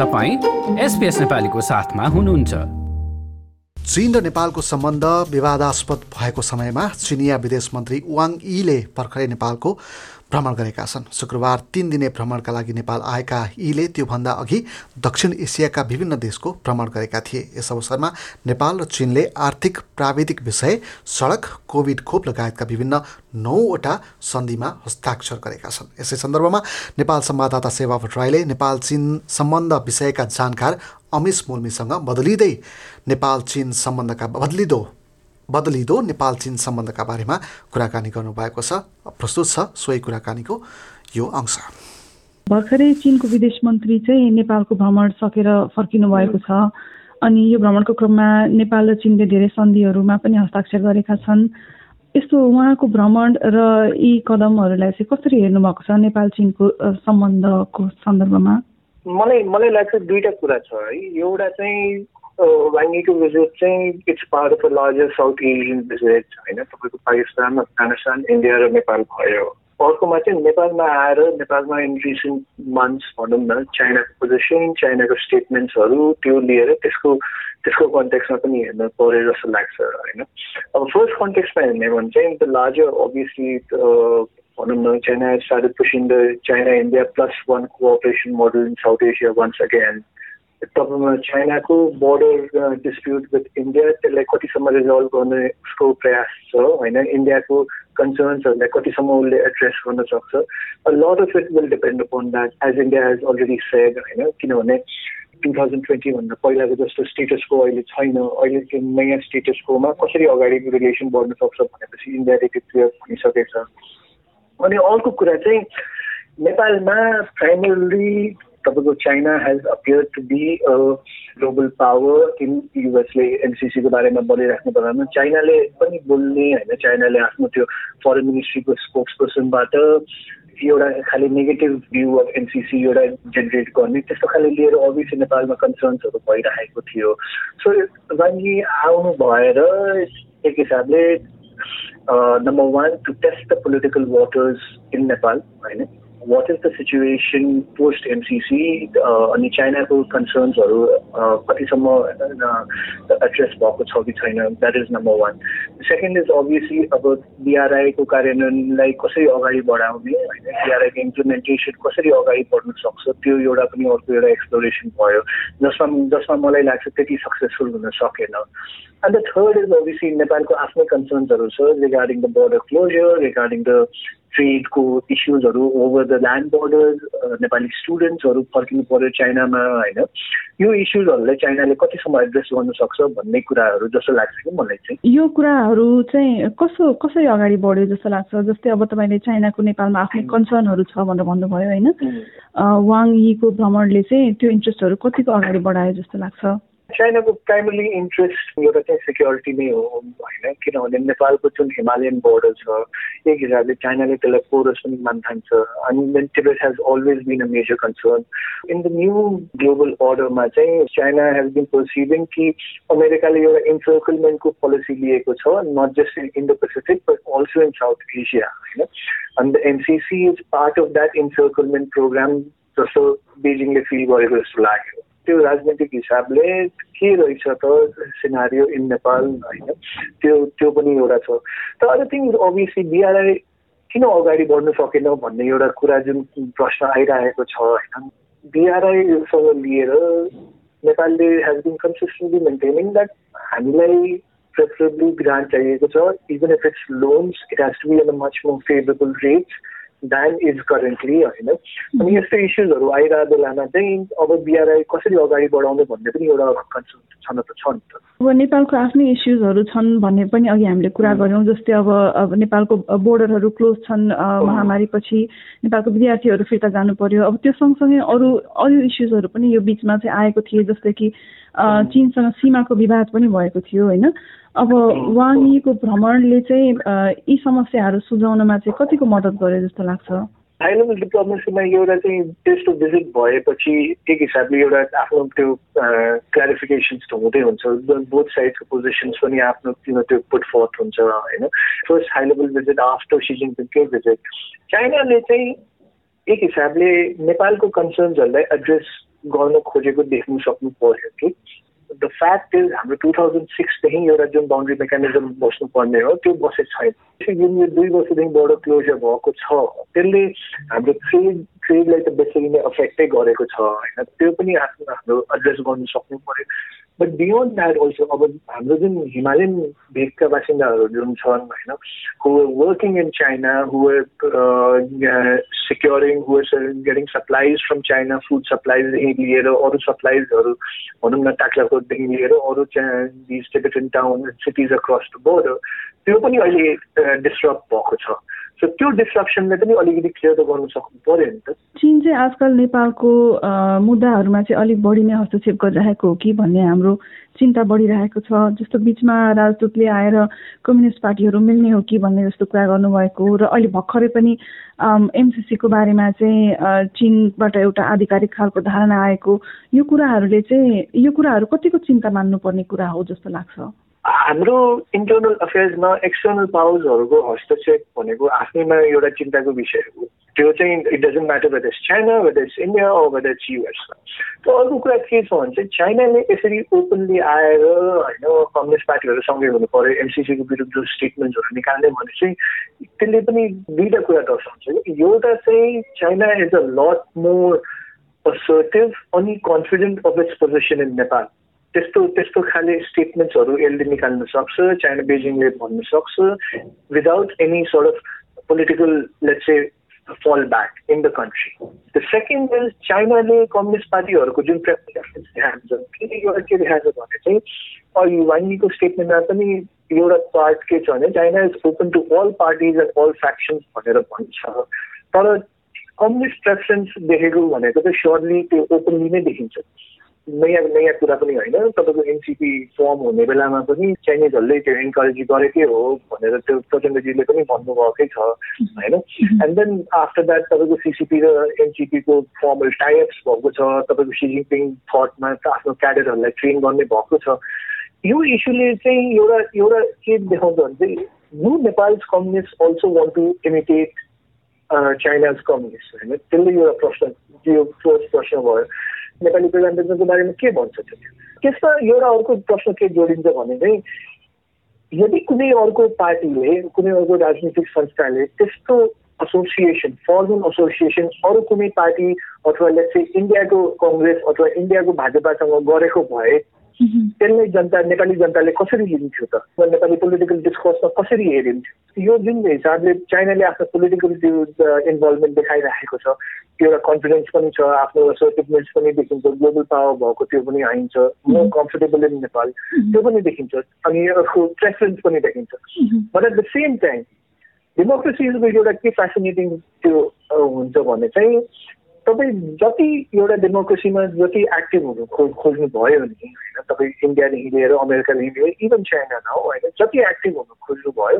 तपाईँ एसपिएस नेपालीको साथमा हुनुहुन्छ। चीन र नेपालको सम्बन्ध विवादास्पद भएको समयमा चिनिया विदेश मन्त्री वाङ यीले भर्खरै नेपालको भ्रमण गरेका छन्। शुक्रबार तिन दिने भ्रमणका लागि नेपाल आएका यीले त्योभन्दा अघि दक्षिण एसियाका विभिन्न देशको भ्रमण गरेका थिए। यस अवसरमा नेपाल र चीनले आर्थिक प्राविधिक विषय सडक कोभिड खोप लगायतका विभिन्न नौवटा सन्धिमा हस्ताक्षर गरेका छन्। यसै सन्दर्भमा नेपाल संवाददाता सेवा भट्टराईले नेपाल चीन सम्बन्ध विषयका जानकार अमिश मुर्मीसँग बदलिँदै नेपाल चीन सम्बन्धका बदलिँदो बदलिँदो नेपाल चीन सम्बन्धका बारेमा कुराकानी गर्नुभएको छ। प्रस्तुत छ सोही कुराकानीको यो अंश। भर्खरै चिनको विदेश मन्त्री चाहिँ नेपालको भ्रमण सकेर फर्किनु भएको छ। अनि यो भ्रमणको क्रममा नेपाल र चिनले धेरै सन्धिहरूमा पनि हस्ताक्षर गरेका छन्। यस्तो उहाँको भ्रमण र यी कदमहरूलाई चाहिँ कसरी हेर्नु भएको छ नेपाल चिनको सम्बन्धको सन्दर्भमा? मलाई मलाई लाग्छ दुईटा कुरा छ है। एउटा चाहिँ वाङ्गीको भिजिट चाहिँ it's part of a larger South Asian visit होइन? तपाईँको पाकिस्तान अफगानिस्तान इन्डिया र नेपाल भयो। अर्कोमा चाहिँ नेपालमा आएर नेपालमा इन रिसेन्ट मन्थ्स भनौँ न चाइनाको पोजिसन चाइनाको स्टेटमेन्ट्सहरू त्यो लिएर त्यसको त्यसको कन्टेक्समा पनि हेर्न पऱ्यो जस्तो लाग्छ होइन? अब फर्स्ट कन्टेक्समा हेर्ने भने चाहिँ द लार्जर अभियसली भनौँ न China started pushing the China India plus one cooperation model in South Asia once again तपाईँमा चाइनाको बोर्डर डिस्प्युट विथ इन्डिया त्यसलाई कतिसम्म रिजल्भ गर्ने उसको प्रयास छ होइन इन्डियाको कन्सर्न्सहरूलाई कतिसम्म उसले एड्रेस गर्न सक्छ lot of it will depend upon that as India has already said होइन किनभने टु थाउजन्ड ट्वेन्टीभन्दा पहिलाको जस्तो स्टेटसको अहिले छैन अहिले त्यो नयाँ स्टेटसकोमा कसरी अगाडि रिलेसन बढ्न सक्छ भनेपछि इन्डियाले त्यो क्लियर भनिसकेको छ अनि अर्को कुरा चाहिँ नेपालमा प्राइमरली तपाईँको China has appear to be global power in युएसले एनसिसीको बारेमा बोलिराख्नु पर्दैन चाइनाले पनि बोल्ने होइन चाइनाले आफ्नो त्यो फरेन मिनिस्ट्रीको स्पोक्स पर्सनबाट एउटा खालि नेगेटिभ भ्यू अफ एनसिसी एउटा जेनेरेट गर्ने त्यस्तो खाले लिएर अभियसली नेपालमा कन्सर्न्सहरू भइरहेको थियो सो वाङ्गी आउनु भएर एक हिसाबले number one to test the political waters in Nepal होइन what is the situation post MCC अनि चाइनाको कन्सर्न्सहरू कतिसम्म एड्रेस भएको छ कि छैन that is number one second is obviously अब बिआरआईको कार्यान्वयनलाई कसरी अगाडि बढाउने होइन बिआरआईको इम्प्लिमेन्टेसन कसरी अगाडि बढ्न सक्छ त्यो एउटा पनि अर्को एउटा एक्सप्लोरेसन भयो जसमा जसमा मलाई लाग्छ त्यति सक्सेसफुल हुन सकेन अन्त थर्ड इज अभियसली नेपालको आफ्नै कन्सर्न्सहरू छ regarding the border closure regarding the ट्रेडको इस्युजहरू over the land borders Nepali स्टुडेन्ट्सहरू फर्किनु पर्यो चाइनामा होइन? यो इस्युजहरूलाई चाइनाले कतिसम्म एड्रेस गर्नु सक्छ भन्ने कुराहरू जस्तो लाग्छ कि मलाई चाहिँ? यो कुराहरू चाहिँ कसो कसरी अगाडि बढ्यो जस्तो लाग्छ? जस्तै अब तपाईँले चाइनाको नेपालमा आफ्नै कन्सर्नहरू छ भनेर भन्नुभयो होइन? वाङ यीको भ्रमणले चाहिँ त्यो इन्ट्रेस्टहरू कतिको अगाडि बढायो जस्तो लाग्छ? चाइनाको प्राइमरी इन्ट्रेस्ट एउटा चाहिँ सेक्युरिटी नै? हो होइन किनभने नेपालको जुन हिमालयन बोर्डर छ एक हिसाबले चाइनाले त्यसलाई पोरस पनि मान ठान्छ अनि then Tibet has always been a major concern in the new global अर्डरमा चाहिँ चाइना हेज बिन पर्सिभिङ कि अमेरिकाले एउटा इन्सर्कलमेन्टको पोलिसी लिएको छ not just in Indo Pacific but also in South Asia होइन अनि the MCC is part of that encirclement programme जस्तो बेजिङले फिल गरेको जस्तो लाग्यो त्यो राजनैतिक हिसाबले के रहेछ त सिनारियो इन नेपाल होइन त्यो त्यो पनि एउटा छ अदर थिङ अभियसली बिआरआई किन अगाडि बढ्नु सकेन भन्ने एउटा कुरा जुन प्रश्न आइरहेको छ होइन बिआरआईसँग लिएर नेपालले has been consistently maintaining that हामीलाई प्रेफरेबली ग्रान्ट चाहिएको छ even if it's loans it has to be an a much more favourable rates than is currently होइन अनि यस्तो इस्युजहरू आइरहेको बेलामा चाहिँ अब बिआरआई कसरी अगाडि बढाउने भन्ने पनि एउटा कन्सर्न छन त छ नि त। अब नेपालको आफ्नै इस्युजहरू छन् भन्ने पनि अघि हामीले कुरा गऱ्यौँ जस्तै अब अब नेपालको बोर्डरहरू क्लोज छन् महामारीपछि नेपालको विद्यार्थीहरू फिर्ता जानु पर्यो। अब त्यो सँगसँगै अरू अरू इस्युजहरू पनि यो बिचमा चाहिँ आएको थिए जस्तै कि चिनसँग सीमाको विवाद पनि भएको थियो होइन। अब वाङीको भ्रमणले चाहिँ यी समस्याहरू सुझाउनमा चाहिँ कतिको मद्दत गर्यो जस्तो लाग्छ? हाई लेभल डिप्लोमेसीमा एउटा चाहिँ त्यस्तो भिजिट भएपछि एक हिसाबले एउटा आफ्नो त्यो क्ल्यारिफिकेसन्स त हुँदै हुन्छ। बोथ साइडको पोजिसन्स पनि आफ्नो त्यो पुट फोर्थ हुन्छ होइन? First high level visit after सिजिङको visit चाइनाले चाहिँ एक हिसाबले नेपालको कन्सर्न्सहरूलाई एड्रेस गर्न खोजेको देख्नु सक्नु पर्यो कि? द फ्याक्ट इज हाम्रो टु थाउजन्ड सिक्सदेखि एउटा जुन बााउन्ड्री मेकानिजम बस्नुपर्ने हो त्यो बसेको छैन। जुन यो दुई वर्षदेखि बोर्डर क्लोजर भएको छ। त्यसले हाम्रो ट्रेड ट्रेडलाई त बेसरी नै अफेक्टै गरेको छ होइन? त्यो पनि आफ्नो हाम्रो एड्रेस गर्नु सक्नु पऱ्यो। बट बियोन्ड द्याट अल्सो अब हाम्रो जुन हिमालयन भेगका बासिन्दाहरू जुन छन् होइन who working in China who securing who getting supplies from China food सप्लाइजदेखि लिएर अरू सप्लाइजहरू भनौँ न टाक्लाकोटदेखि लिएर अरू these Tibetan town cities across the border त्यो पनि अहिले डिस्टर्ब भएको छ. सो त्यो डिस्ट्रक्सनले पनि अलिकति क्लियर त गर्नु सक्नु पऱ्यो नि त। चिन चाहिँ आजकल नेपालको मुद्दाहरूमा चाहिँ अलिक बढी नै हस्तक्षेप गरिरहेको हो कि भन्ने हाम्रो चिन्ता बढिरहेको छ। जस्तो बिचमा राजदूतले आएर कम्युनिस्ट पार्टीहरू मिल्ने हो कि भन्ने जस्तो कुरा गर्नुभएको र अहिले भर्खरै पनि एमसिसीको बारेमा चाहिँ चिनबाट एउटा आधिकारिक खालको धारणा आएको। यो कुराहरूले चाहिँ यो कुराहरू कतिको चिन्ता मान्नुपर्ने कुरा हो जस्तो लाग्छ? हाम्रो इन्टरनल अफेयर्समा एक्सटर्नल पावर्सहरूको हस्तक्षेप भनेको आफ्नैमा एउटा चिन्ताको विषय हो। त्यो चाहिँ it doesn't matter whether it's China whether it's India whether it's US त अर्को कुरा के छ भने चाहिँ चाइनाले यसरी ओपनली आएर होइन कम्युनिस्ट पार्टीहरूसँगै हुनु पऱ्यो एमसिसीको विरुद्ध स्टेटमेन्टहरू निकाल्ने भने चाहिँ त्यसले पनि दुईवटा कुरा दर्शाउँछ। एउटा चाहिँ China is a lot more assertive अनि confident of its position in Nepal त्यस्तो त्यस्तो खाले स्टेटमेन्ट्सहरू यसले निकाल्न सक्छ चाइना बेजिङले भन्नु सक्छ without any sort of political let's say fall back in the country the second is चाइनाले communist पार्टीहरूको जुन देखाएको छ किन एउटा के देखाएको छ भने चाहिँ वाङ्गीको स्टेटमेन्टमा पनि एउटा पार्ट के छ भने China is open to all parties and all factions भनेर भन्छ। तर कम्युनिस्ट प्रेफरेन्स देखेको भनेको चाहिँ स्योरली त्यो ओपनली नै देखिन्छ। नयाँ नयाँ कुरा पनि होइन। तपाईँको एनसिपी फर्म हुने बेलामा पनि चाइनिजहरूले त्यो इन्करेज गरेकै हो भनेर त्यो प्रचण्डजीले पनि भन्नुभएकै छ होइन? एन्ड देन आफ्टर द्याट तपाईँको सिसिपी र एनसिपीको फर्मल टाइप्स भएको छ तपाईँको सी जिङपिङ थटमा आफ्नो क्याडेटहरूलाई ट्रेन गर्ने भएको छ। यो इस्युले चाहिँ एउटा एउटा के देखाउँछ भने चाहिँ you Nepal's communist also want to imitate China's communist होइन? त्यसले एउटा प्रश्न त्यो फर्स्ट प्रश्न भयो। नेपाली प्रजातन्त्रको बारेमा के भन्छ त्यो? त्यसमा एउटा अर्को प्रश्न के जोडिन्छ भने चाहिँ यदि कुनै अर्को पार्टीले कुनै अर्को राजनीतिक संस्थाले त्यस्तो एसोसिएसन फर्मल एसोसिएसन अरू कुनै पार्टी अथवा चाहिँ इन्डियाको कङ्ग्रेस अथवा इन्डियाको भाजपासँग गरेको भए त्यसलाई जनता नेपाली जनताले कसरी लिन्थ्यो त? नेपाली पोलिटिकल डिस्कोर्समा कसरी हेरिन्थ्यो? यो जुन हिसाबले चाइनाले आफ्नो पोलिटिकल इन्भल्भमेन्ट देखाइराखेको छ त्यो एउटा कन्फिडेन्स पनि छ आफ्नो सर्टिफिकेट्स पनि देखिन्छ ग्लोबल पावर भएको त्यो पनि आइन्छ म कम्फर्टेबल इन नेपाल त्यो पनि देखिन्छ अनि अर्को प्रेफरेन्स पनि देखिन्छ। But at the same time डेमोक्रेसीको एउटा के फेसिनेटिङ त्यो हुन्छ भने चाहिँ तपाईँ जति एउटा डेमोक्रेसीमा जति एक्टिभ हुनु खो खोज्नु भयो नि होइन तपाईँ इन्डियादेखि लिएर अमेरिकादेखि लिएर इभन चाइना न हो होइन जति एक्टिभ हुनु खोज्नु भयो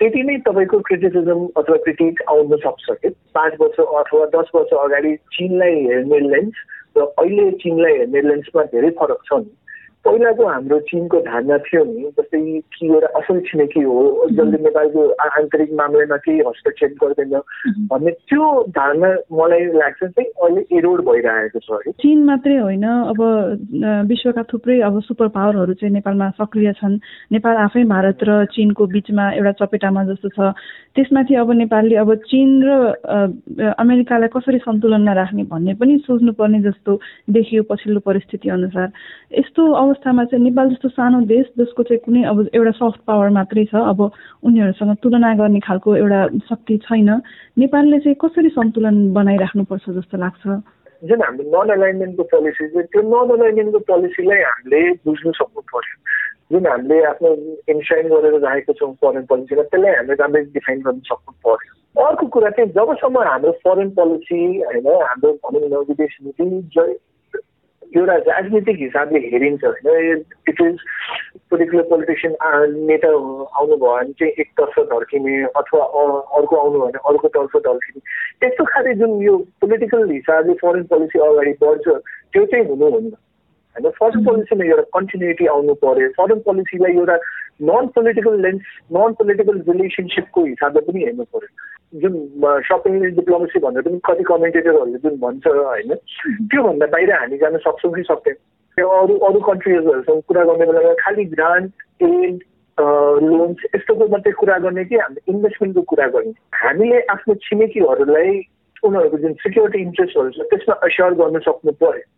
त्यति नै तपाईँको क्रिटिसिजम अथवा क्रिटिक आउन सक्छ। कि पाँच वर्ष अथवा दस वर्ष अगाडि चिनलाई हेर्ने लेन्स र अहिले चिनलाई हेर्ने लेन्समा धेरै फरक छ नि पहिलाको हाम्रो चिनको धारणा थियो नि जस्तै कि एउटा असल छिमेकी हो जसले नेपालको आन्तरिक मामलामा केही हस्तक्षेप गर्दैन भन्ने त्यो धारणा मलाई लाग्छ चाहिँ अहिले एरोड भइरहेको छ है। चिन मात्रै होइन अब विश्वका थुप्रै अब सुपर पावरहरू चाहिँ नेपालमा सक्रिय छन्। नेपाल आफै भारत र चिनको बिचमा एउटा चपेटामा जस्तो छ। त्यसमाथि अब नेपालले अब चिन र अमेरिकालाई कसरी सन्तुलनमा राख्ने भन्ने पनि सोच्नुपर्ने जस्तो देखियो पछिल्लो परिस्थिति अनुसार। यस्तो अवस्थामा चाहिँ नेपाल जस्तो सानो देश जसको चाहिँ कुनै अब एउटा सफ्ट पावर मात्रै छ अब उनीहरूसँग तुलना गर्ने खालको एउटा शक्ति छैन। नेपालले चाहिँ कसरी सन्तुलन बनाइराख्नुपर्छ जस्तो लाग्छ? जुन हाम्रो नन अलाइनमेन्टको पोलिसी चाहिँ त्यो नन अलाइनमेन्टको पोलिसीलाई हामीले बुझ्नु सक्नु पर्यो जुन हामीले आफ्नो इन्साइन गरेर राखेको छौँ फरेन पोलिसीमा त्यसलाई हामीले राम्ररी डिफाइन गर्न सक्नु पर्यो अर्को कुरा चाहिँ जबसम्म हाम्रो फरेन पोलिसी होइन हाम्रो भनौँ न विदेश नीति एउटा राजनीतिक हिसाबले हेरिन्छ होइन। इट इज पोलिटिकल पोलिटिसियन नेता आउनुभयो भने चाहिँ एकतर्फ ढल्किने अथवा अर्को आउनु भने अर्कोतर्फ ढल्किने त्यस्तो खाले जुन यो पोलिटिकल हिसाबले फरेन पोलिसी अगाडि बढ्छ त्यो चाहिँ हुनुहुन्न होइन फरेन पोलिसीमा एउटा कन्टिन्युटी आउनु पर्यो फरेन पोलिसीलाई एउटा non political lens non political रिलेसनसिपको हिसाबले पनि हेर्नु पर्यो जुन सपिङ डिप्लोमेसी भनेर पनि कति कमेन्टेटरहरूले जुन भन्छ होइन त्योभन्दा बाहिर हामी जान सक्छौँ कि सक्दैन त्यो अरू अरू कन्ट्रिजहरूसँग कुरा गर्ने बेलामा खालि ग्रान्ट एड लोन्स यस्तोको मात्रै कुरा गर्ने कि हामीले इन्भेस्टमेन्टको कुरा गर्ने हामीले आफ्नो छिमेकीहरूलाई उनीहरूको जुन सिक्युरिटी इन्ट्रेस्टहरू छ त्यसमा अस्योर गर्न सक्नु पर्यो यो सबै